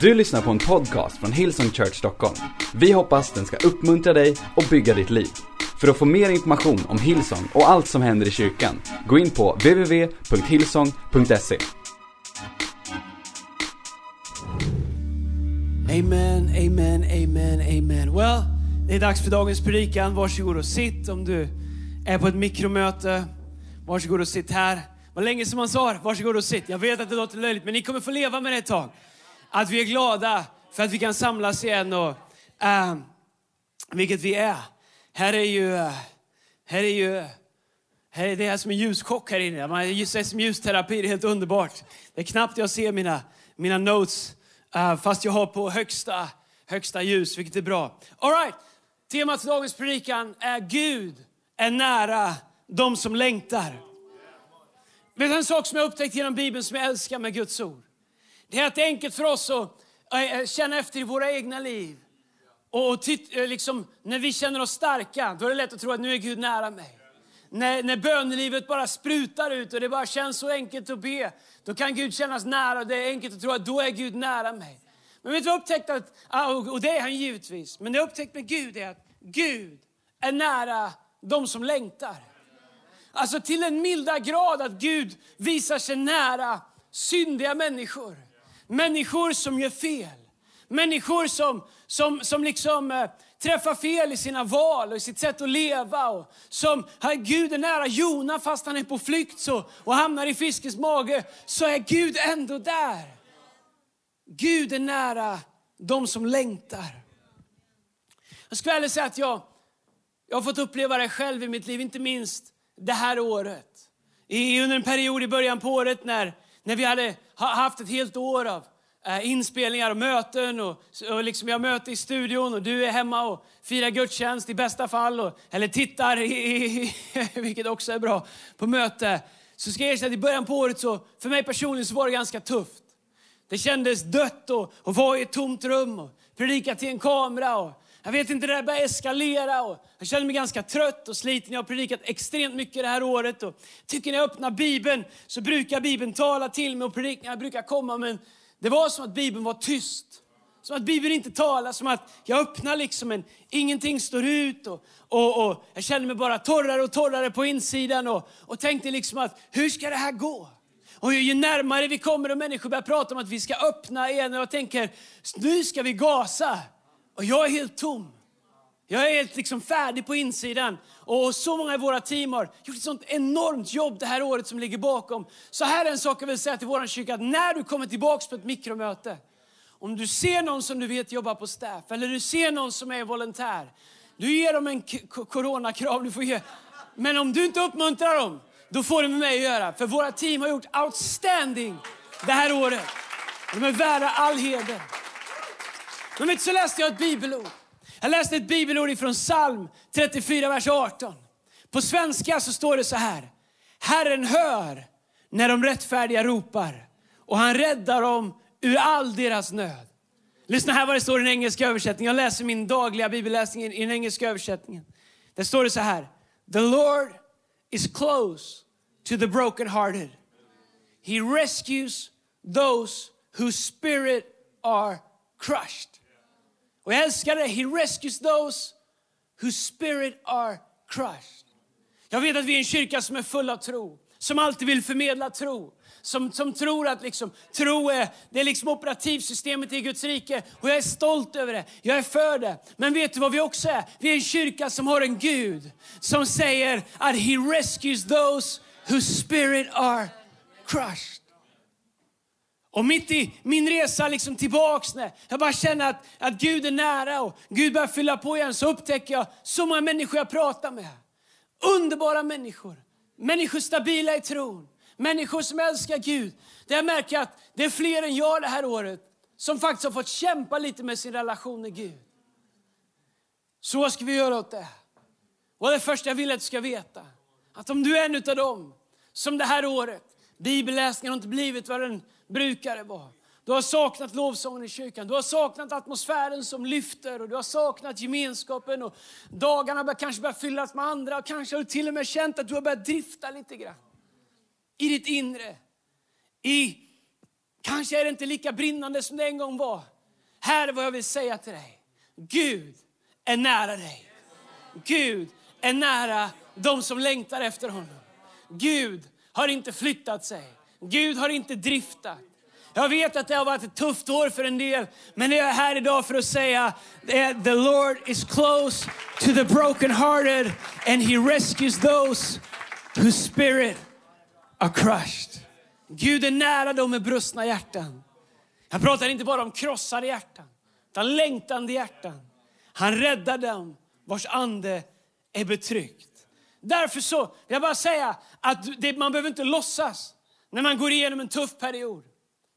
Du lyssnar på en podcast från Hillsong Church Stockholm. Vi hoppas den ska uppmuntra dig och bygga ditt liv. För att få mer information om Hillsong och allt som händer i kyrkan, gå in på www.hillsong.se. Amen, amen, amen, amen. Well, det är dags för dagens predikan. Varsågod och sitt om du är på ett mikromöte. Varsågod och sitt här. Vad länge som man sa det. Varsågod och sitt. Jag vet att det låter löjligt, men ni kommer få leva med det ett tag. Att vi är glada för att vi kan samlas igen och uh, vilket vi är. Här är ju, uh, här är ju, här är det här som en ljuschock här inne. Man är som ljusterapi, det är helt underbart. Det är knappt jag ser mina, mina notes uh, fast jag har på högsta, högsta ljus, vilket är bra. All right. Temat för dagens predikan är Gud är nära de som längtar. Vet du en sak som jag upptäckt genom Bibeln som jag älskar med Guds ord? Det är helt enkelt för oss att eh, eh, känna efter i våra egna liv. Och eh, liksom, när vi känner oss starka, då är det lätt att tro att nu är Gud nära mig. När, när bönelivet bara sprutar ut och det bara känns så enkelt att be, då kan Gud kännas nära och det är enkelt att tro att då är Gud nära mig. Men vet du vad jag upptäckt att, ah, och det är han givetvis, men det jag upptäckt med Gud är att Gud är nära de som längtar. Alltså till en milda grad att Gud visar sig nära syndiga människor. Människor som gör fel. Människor som, som, som liksom eh, träffar fel i sina val och i sitt sätt att leva. Och som, här, Gud är nära Jona fast han är på flykt så, och hamnar i fiskens mage. Så är Gud ändå där. Gud är nära de som längtar. Jag skulle säga att jag, jag har fått uppleva det själv i mitt liv, inte minst det här året. I, under en period i början på året när, när vi hade haft ett helt år av eh, inspelningar och möten. Och, och liksom jag möte i studion och du är hemma och firar gudstjänst i bästa fall. Och, eller tittar, i, i, vilket också är bra, på möte. Så ska jag erkänna att i början på året så, för mig personligen så var det ganska tufft. Det kändes dött att vara i ett tomt rum och predika till en kamera. Och, jag vet inte, det där började eskalera och jag känner mig ganska trött och sliten. Jag har predikat extremt mycket det här året och tycker när jag öppnar Bibeln så brukar Bibeln tala till mig och predikningar brukar komma men det var som att Bibeln var tyst. Som att Bibeln inte talar, som att jag öppnar liksom men ingenting står ut. Och, och, och jag känner mig bara torrare och torrare på insidan och, och tänkte liksom att hur ska det här gå? Och ju närmare vi kommer och människor börjar prata om att vi ska öppna igen och jag tänker nu ska vi gasa. Och jag är helt tom. Jag är helt liksom färdig på insidan. Och så många i våra team har gjort ett sånt enormt jobb det här året som ligger bakom. Så här är en sak jag vill säga till vår kyrka. Att när du kommer tillbaka på ett mikromöte. Om du ser någon som du vet jobbar på staff. Eller du ser någon som är volontär. Du ger dem en coronakrav. Du får ge. Men om du inte uppmuntrar dem. Då får det med mig att göra. För våra team har gjort outstanding det här året. De är värda all heder. Men vet, så läste jag ett bibelord. Jag läste ett bibelord från psalm 34, vers 18. På svenska så står det så här. Herren hör när de rättfärdiga ropar och han räddar dem ur all deras nöd. Lyssna här vad det står i den engelska översättningen. Jag läser min dagliga bibelläsning i den engelska översättningen. Där står det så här. The Lord is close to the brokenhearted. He rescues those whose spirit are crushed. Och jag älskar det. He rescues those whose spirit are crushed. Jag vet att vi är en kyrka som är full av tro, som alltid vill förmedla tro. Som, som tror att liksom, tro är, det är liksom operativsystemet i Guds rike. Och jag är stolt över det. Jag är för det. Men vet du vad vi också är? Vi är en kyrka som har en Gud som säger att he rescues those whose spirit are crushed. Och mitt i min resa liksom tillbaks, när jag bara känner att, att Gud är nära och Gud börjar fylla på igen, så upptäcker jag så många människor jag pratar med. Underbara människor. Människor stabila i tron. Människor som älskar Gud. Där jag märker att det är fler än jag det här året som faktiskt har fått kämpa lite med sin relation med Gud. Så vad ska vi göra åt det? Och det första jag vill att du ska veta, att om du är en av dem som det här året, bibelläsningen har inte blivit vad den brukar det vara. Du har saknat lovsången i kyrkan, du har saknat atmosfären som lyfter och du har saknat gemenskapen och dagarna bör kanske börjar fyllas med andra och kanske har du till och med känt att du har börjat drifta lite grann. I ditt inre. I Kanske är det inte lika brinnande som det en gång var. Här är vad jag vill säga till dig. Gud är nära dig. Gud är nära de som längtar efter honom. Gud har inte flyttat sig. Gud har inte driftat. Jag vet att det har varit ett tufft år för en del, men jag är här idag för att säga att the Lord is close to the broken hearted and he rescues those whose spirit are crushed. Gud är nära dem med brustna hjärtan. Jag pratar inte bara om krossade hjärtan, utan längtande hjärtan. Han räddar dem vars ande är betryckt. Därför så vill jag bara säga att det, man behöver inte låtsas när man går igenom en tuff period.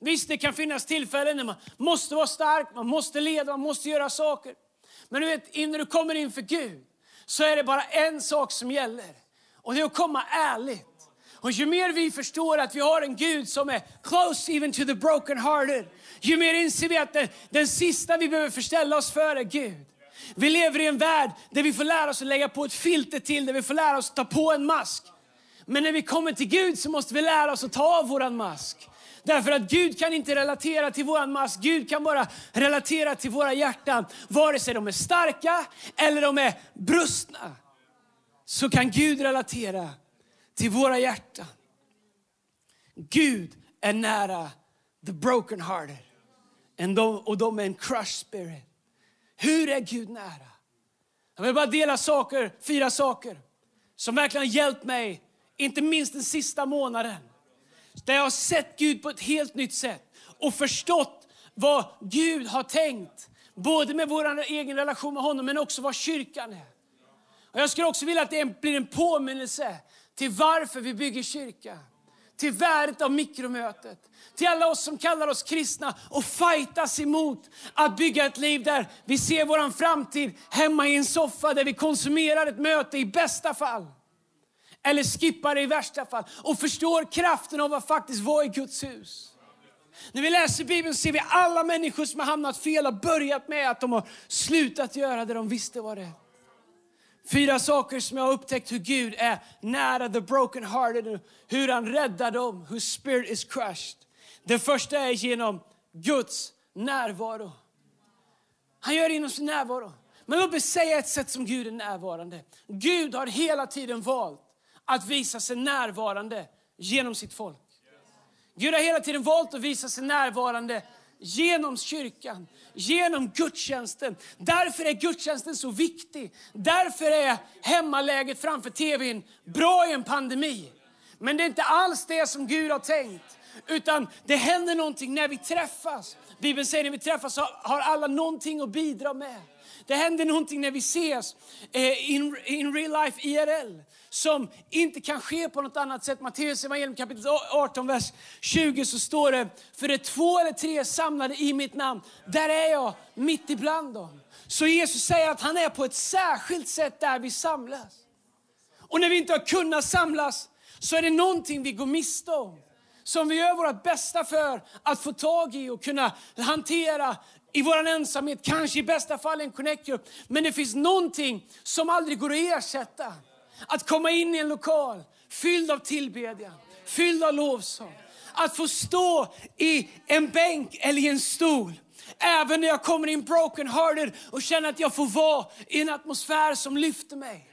Visst, det kan finnas tillfällen när man måste vara stark, man måste leda, man måste göra saker. Men du vet, innan du kommer inför Gud så är det bara en sak som gäller. Och det är att komma ärligt. Och ju mer vi förstår att vi har en Gud som är close even to the broken hearted, ju mer inser vi att det, den sista vi behöver förställa oss för är Gud. Vi lever i en värld där vi får lära oss att lägga på ett filter till, där vi får lära oss att ta på en mask. Men när vi kommer till Gud så måste vi lära oss att ta av våran mask. Därför att Gud kan inte relatera till våran mask. Gud kan bara relatera till våra hjärtan. Vare sig de är starka eller de är brustna. Så kan Gud relatera till våra hjärtan. Gud är nära the broken hearted. And de, och de är en crushed spirit. Hur är Gud nära? Jag vill bara dela saker, fyra saker som verkligen har hjälpt mig, inte minst den sista månaden. Där jag har sett Gud på ett helt nytt sätt och förstått vad Gud har tänkt. Både med vår egen relation med honom men också vad kyrkan är. Och jag skulle också vilja att det blir en påminnelse till varför vi bygger kyrka. Till värdet av mikromötet. Till alla oss som kallar oss kristna och fightas emot att bygga ett liv där vi ser vår framtid hemma i en soffa där vi konsumerar ett möte i bästa fall. Eller skippar det i värsta fall. Och förstår kraften av att faktiskt vara i Guds hus. När vi läser Bibeln ser vi alla människor som har hamnat fel har börjat med att de har slutat göra det de visste var rätt. Fyra saker som jag har upptäckt hur Gud är nära the broken hearted, hur han räddar dem, whose spirit is crushed. Det första är genom Guds närvaro. Han gör det genom sin närvaro. Men låt mig säga ett sätt som Gud är närvarande. Gud har hela tiden valt att visa sig närvarande genom sitt folk. Gud har hela tiden valt att visa sig närvarande genom kyrkan, genom gudstjänsten. Därför är gudstjänsten så viktig. Därför är hemmaläget framför tvn bra i en pandemi. Men det är inte alls det som Gud har tänkt. Utan det händer någonting när vi träffas. Bibeln säger att när vi träffas har alla någonting att bidra med. Det händer någonting när vi ses eh, in, in real life IRL som inte kan ske på något annat sätt. Matteus evangelium kapitel 18, vers 20 så står det, för det är två eller tre samlade i mitt namn, där är jag mitt ibland dem. Så Jesus säger att han är på ett särskilt sätt där vi samlas. Och när vi inte har kunnat samlas så är det någonting vi går miste om. Som vi gör vårt bästa för att få tag i och kunna hantera i vår ensamhet, kanske i bästa fall en connect-grupp. Men det finns någonting som aldrig går att ersätta. Att komma in i en lokal fylld av tillbedjan, fylld av lovsång. Att få stå i en bänk eller i en stol. Även när jag kommer in broken hearted och känner att jag får vara i en atmosfär som lyfter mig.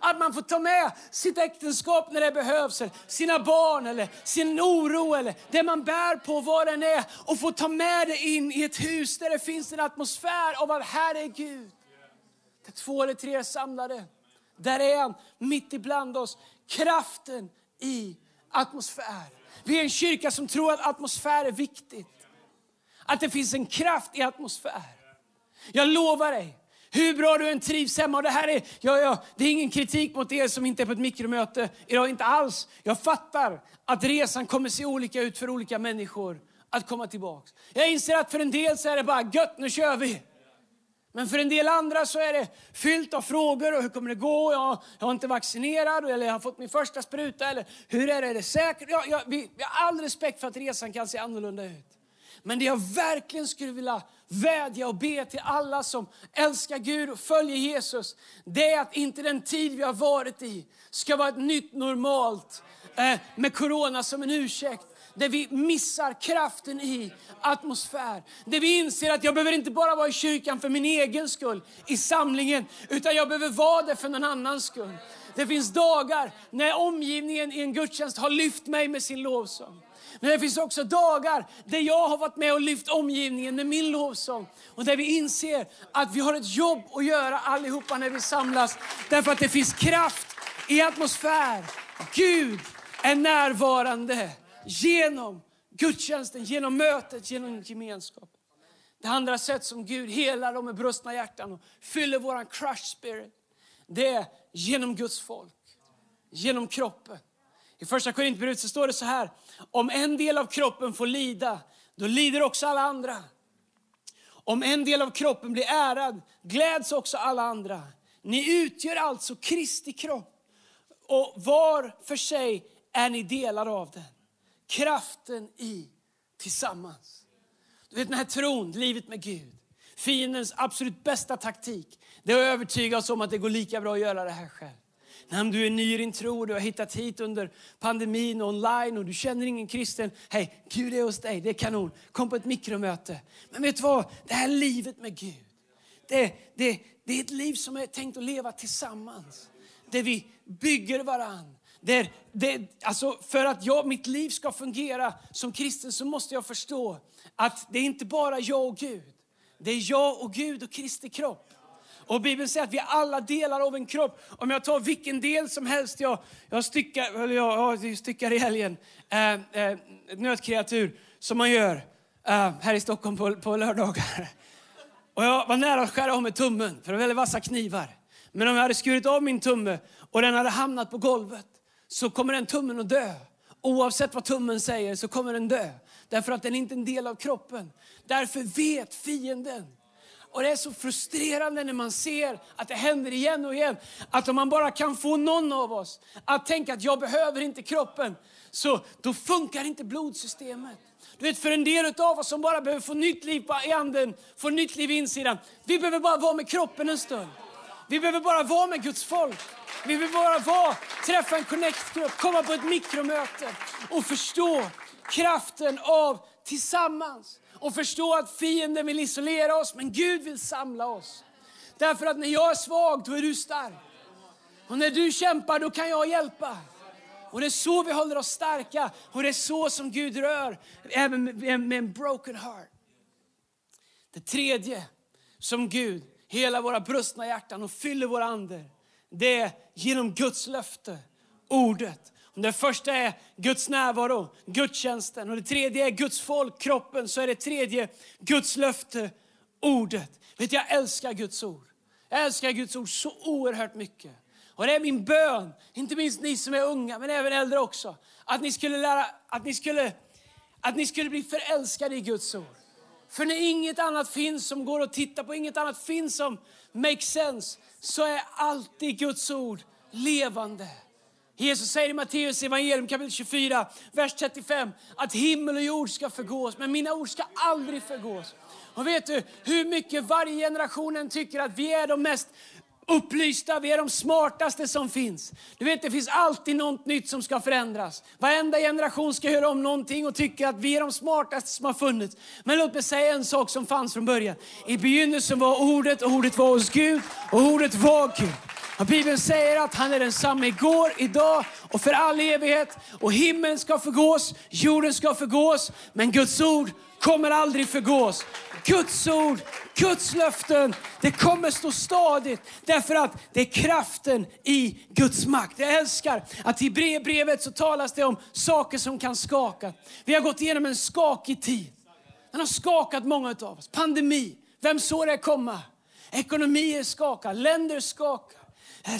Att man får ta med sitt äktenskap när det behövs, eller sina barn, eller sin oro eller det man bär på, vad den är. Och få ta med det in i ett hus där det finns en atmosfär av att här är Gud. Där två eller tre är samlade. Där är han mitt ibland oss. Kraften i atmosfär. Vi är en kyrka som tror att atmosfär är viktigt. Att det finns en kraft i atmosfär. Jag lovar dig, hur bra du än trivs hemma. Och det, här är, ja, ja, det är ingen kritik mot er som inte är på ett mikromöte idag, inte alls. Jag fattar att resan kommer se olika ut för olika människor att komma tillbaka. Jag inser att för en del så är det bara gött, nu kör vi. Men för en del andra så är det fyllt av frågor. Och hur kommer det gå? Jag, jag har inte vaccinerad eller jag har fått min första spruta. Eller hur är det? Är det säkert? Ja, jag, vi, vi har all respekt för att resan kan se annorlunda ut. Men det jag verkligen skulle vilja vädja och be till alla som älskar Gud och följer Jesus, det är att inte den tid vi har varit i ska vara ett nytt normalt eh, med corona som en ursäkt. där vi missar kraften i atmosfär. Där vi inser att jag behöver inte bara vara i kyrkan för min egen skull, i samlingen, utan jag behöver vara där för någon annans skull. Det finns dagar när omgivningen i en gudstjänst har lyft mig med sin lovsång. Men det finns också dagar där jag har varit med och lyft omgivningen med min lovsång. Och där vi inser att vi har ett jobb att göra allihopa när vi samlas. Därför att det finns kraft i atmosfär. Gud är närvarande genom gudstjänsten, genom mötet, genom gemenskap. Det andra sätt som Gud helar dem med brustna hjärtan och fyller våran crush spirit, det är genom Guds folk, genom kroppen. I första Korintierbrevet så står det så här, om en del av kroppen får lida, då lider också alla andra. Om en del av kroppen blir ärad, gläds också alla andra. Ni utgör alltså Kristi kropp och var för sig är ni delar av den. Kraften i tillsammans. Du vet den här tron, livet med Gud. Fiendens absolut bästa taktik, det är att övertyga oss om att det går lika bra att göra det här själv. När du är ny i din tro, du har hittat hit under pandemin online och du känner ingen kristen. Hej, Gud är hos dig, det är kanon. Kom på ett mikromöte. Men vet du vad? Det här livet med Gud, det, det, det är ett liv som är tänkt att leva tillsammans. Där vi bygger varann. Där, det, alltså för att jag, mitt liv ska fungera som kristen så måste jag förstå att det är inte bara jag och Gud. Det är jag och Gud och Kristi kropp. Och Bibeln säger att vi är alla delar av en kropp. Om jag tar vilken del som helst, jag, jag styckar, eller jag, jag styckar i helgen, eh, eh, nötkreatur som man gör eh, här i Stockholm på, på lördagar. Och jag var nära att skära av mig tummen, för det var väldigt vassa knivar. Men om jag hade skurit av min tumme och den hade hamnat på golvet så kommer den tummen att dö. Oavsett vad tummen säger så kommer den dö. Därför att den är inte en del av kroppen. Därför vet fienden och det är så frustrerande när man ser att det händer igen och igen. Att om man bara kan få någon av oss att tänka att jag behöver inte kroppen, så då funkar inte blodsystemet. Du vet, för en del av oss som bara behöver få nytt liv i anden, få nytt liv i insidan. Vi behöver bara vara med kroppen en stund. Vi behöver bara vara med Guds folk. Vi behöver bara vara, träffa en connect-grupp, komma på ett mikromöte och förstå kraften av tillsammans. Och förstå att fienden vill isolera oss, men Gud vill samla oss. Därför att när jag är svag, då är du stark. Och när du kämpar, då kan jag hjälpa. Och det är så vi håller oss starka. Och det är så som Gud rör, även med, en broken heart. Det tredje som Gud hela våra brustna hjärtan och fyller våra ande, det är genom Guds löfte, ordet. Det första är Guds närvaro, gudstjänsten. Och det tredje är Guds folk, kroppen. Så är det tredje Guds löfte, ordet. Vet du, jag älskar Guds ord. Jag älskar Guds ord så oerhört mycket. Och det är min bön, inte minst ni som är unga, men även äldre också. Att ni skulle lära, att ni skulle, att ni skulle bli förälskade i Guds ord. För när inget annat finns som går att titta på, inget annat finns som makes sense, så är alltid Guds ord levande. Jesus säger i Matteus evangelium kapitel 24, vers 35 att himmel och jord ska förgås, men mina ord ska aldrig förgås. Och vet du hur mycket varje generation tycker att vi är de mest upplysta, vi är de smartaste som finns. Du vet, det finns alltid något nytt som ska förändras. Varenda generation ska göra om någonting och tycka att vi är de smartaste som har funnits. Men låt mig säga en sak som fanns från början. I begynnelsen var ordet, och ordet var hos Gud och ordet var Gud. Och Bibeln säger att han är densamme igår, idag och för all evighet. Och himlen ska förgås, jorden ska förgås, men Guds ord kommer aldrig förgås. Guds ord, Guds löften, det kommer stå stadigt därför att det är kraften i Guds makt. Jag älskar att i brevet så talas det om saker som kan skaka. Vi har gått igenom en skakig tid. Den har skakat många av oss. Pandemi, vem såg det komma? Ekonomier skakar, länder skakar.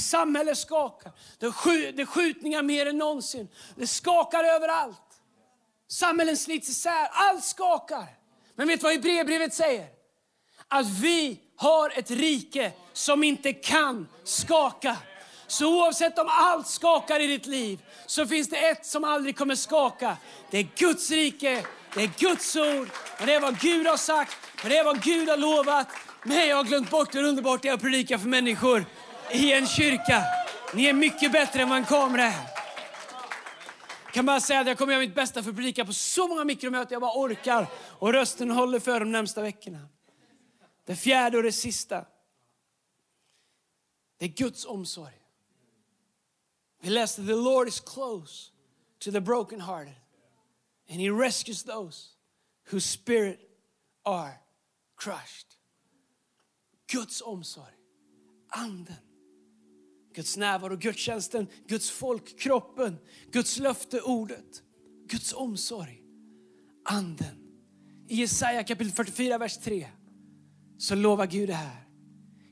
Samhället skakar. Det är skjutningar mer än någonsin. Det skakar överallt. Samhällen slits isär. Allt skakar. Men vet du vad Hebreerbrevet säger? Att vi har ett rike som inte kan skaka. Så oavsett om allt skakar i ditt liv så finns det ett som aldrig kommer skaka. Det är Guds rike, det är Guds ord och det är vad Gud har sagt och det är vad Gud har lovat. Men jag har glömt bort hur underbart det är att predika för människor i en kyrka. Ni är mycket bättre än vad en kamera är kan bara säga att jag kommer göra mitt bästa för att predika på så många mikromöten jag bara orkar. Och rösten håller för de närmsta veckorna. Det fjärde och det sista. Det är Guds omsorg. Vi läste The Lord is close to the brokenhearted and he rescues those whose spirit are crushed. Guds omsorg, anden, Guds närvaro, gudstjänsten, Guds folk, kroppen, Guds löfte, ordet, Guds omsorg, anden. I Jesaja kapitel 44, vers 3 så lovar Gud det här.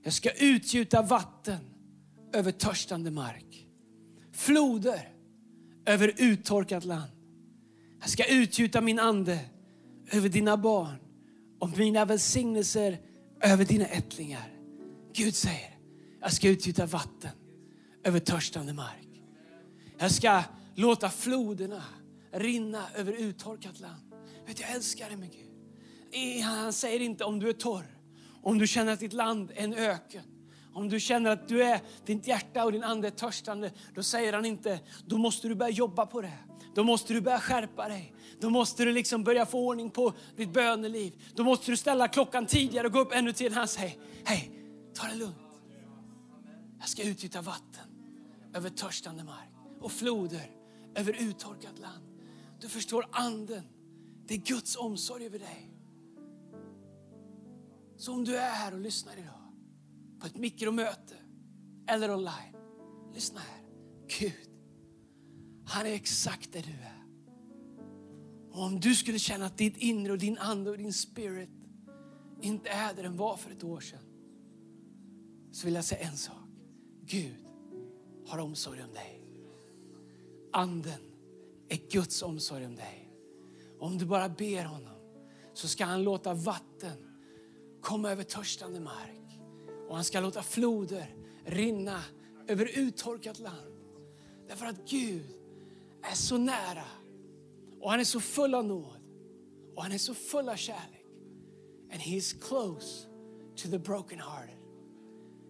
Jag ska utgjuta vatten över törstande mark. Floder över uttorkat land. Jag ska utgjuta min ande över dina barn och mina välsignelser över dina ättlingar. Gud säger, jag ska utgjuta vatten över törstande mark. Jag ska låta floderna rinna över uttorkat land. Vet, jag älskar det med Gud. Han säger inte om du är torr, om du känner att ditt land är en öken. Om du känner att du är, ditt hjärta och din ande är törstande, då säger han inte, då måste du börja jobba på det. Då måste du börja skärpa dig. Då måste du liksom börja få ordning på ditt böneliv. Då måste du ställa klockan tidigare och gå upp ännu tidigare. Han säger, hej, ta det lugnt. Jag ska utgjuta vatten över törstande mark och floder över uttorkat land. Du förstår anden. Det är Guds omsorg över dig. Så om du är här och lyssnar idag på ett mikromöte eller online. Lyssna här. Gud, han är exakt där du är. Och om du skulle känna att ditt inre och din ande och din spirit inte är där den var för ett år sedan. Så vill jag säga en sak. Gud har omsorg om dig. Anden är Guds omsorg om dig. Om du bara ber honom så ska han låta vatten komma över törstande mark. Och han ska låta floder rinna över uttorkat land. Därför att Gud är så nära och han är så full av nåd och han är så full av kärlek. And he is close to the broken hearted.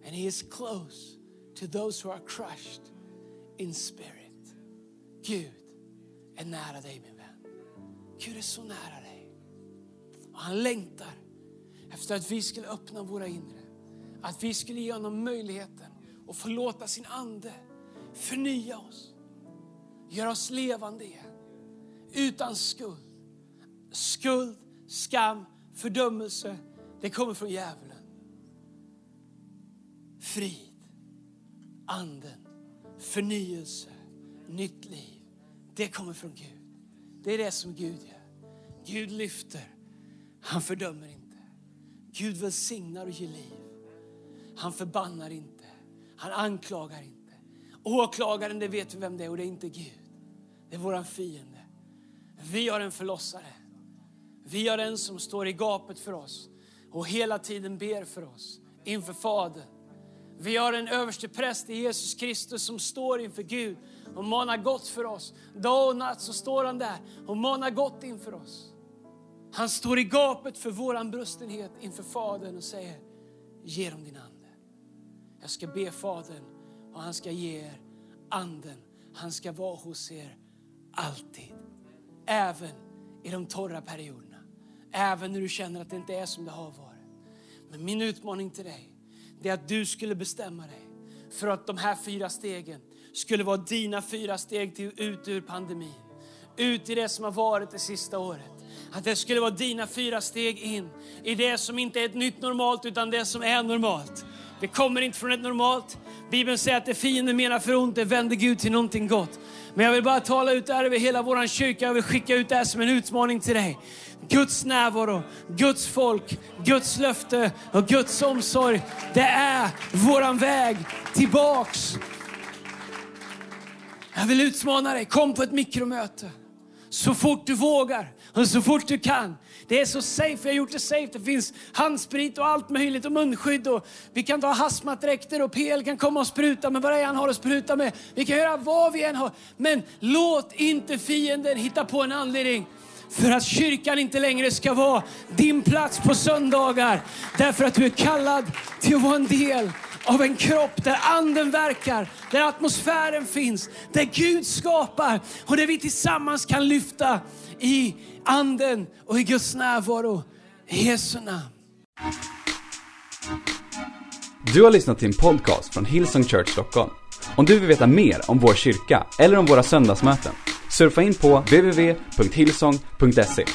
And he is close to those who are crushed in spirit. Gud är nära dig min vän. Gud är så nära dig. Och han längtar efter att vi skulle öppna våra inre. Att vi skulle ge honom möjligheten att få låta sin ande förnya oss. Göra oss levande igen. Utan skuld. Skuld, skam, fördömelse, det kommer från djävulen. Frid, anden, förnyelse, nytt liv. Det kommer från Gud. Det är det som Gud gör. Gud lyfter, han fördömer inte. Gud välsignar och ger liv. Han förbannar inte, han anklagar inte. Åklagaren, det vet vi vem det är och det är inte Gud. Det är våran fiende. Vi har en förlossare. Vi har en som står i gapet för oss och hela tiden ber för oss inför Fadern. Vi har en överste präst i Jesus Kristus som står inför Gud och manar gott för oss. Dag och natt så står han där och manar gott inför oss. Han står i gapet för våran brustenhet inför Fadern och säger, ge dem din ande. Jag ska be Fadern och han ska ge er anden. Han ska vara hos er alltid. Även i de torra perioderna. Även när du känner att det inte är som det har varit. Men min utmaning till dig det är att du skulle bestämma dig för att de här fyra stegen skulle vara dina fyra steg till ut ur pandemin. Ut i det som har varit det sista året. Att det skulle vara dina fyra steg in i det som inte är ett nytt normalt utan det som är normalt. Det kommer inte från ett normalt. Bibeln säger att det fienden menar för ont, det vänder Gud till någonting gott. Men jag vill bara tala ut det här över hela vår kyrka. Jag vill skicka ut det här som en utmaning till dig. Guds närvaro, Guds folk, Guds löfte och Guds omsorg. Det är våran väg tillbaks. Jag vill utmana dig, kom på ett mikromöte. Så fort du vågar och så fort du kan. Det är så safe, jag har gjort det safe. Det finns handsprit och allt möjligt och munskydd. Och vi kan ta hasmatdräkter och PL kan komma och spruta med vad det är han har att spruta med. Vi kan göra vad vi än har. Men låt inte fienden hitta på en anledning för att kyrkan inte längre ska vara din plats på söndagar. Därför att du är kallad till att vara en del av en kropp där anden verkar, där atmosfären finns, där Gud skapar och där vi tillsammans kan lyfta i anden och i Guds närvaro. I Jesu namn. Du har lyssnat till en podcast från Hillsong Church Stockholm. Om du vill veta mer om vår kyrka eller om våra söndagsmöten, surfa in på www.hillsong.se.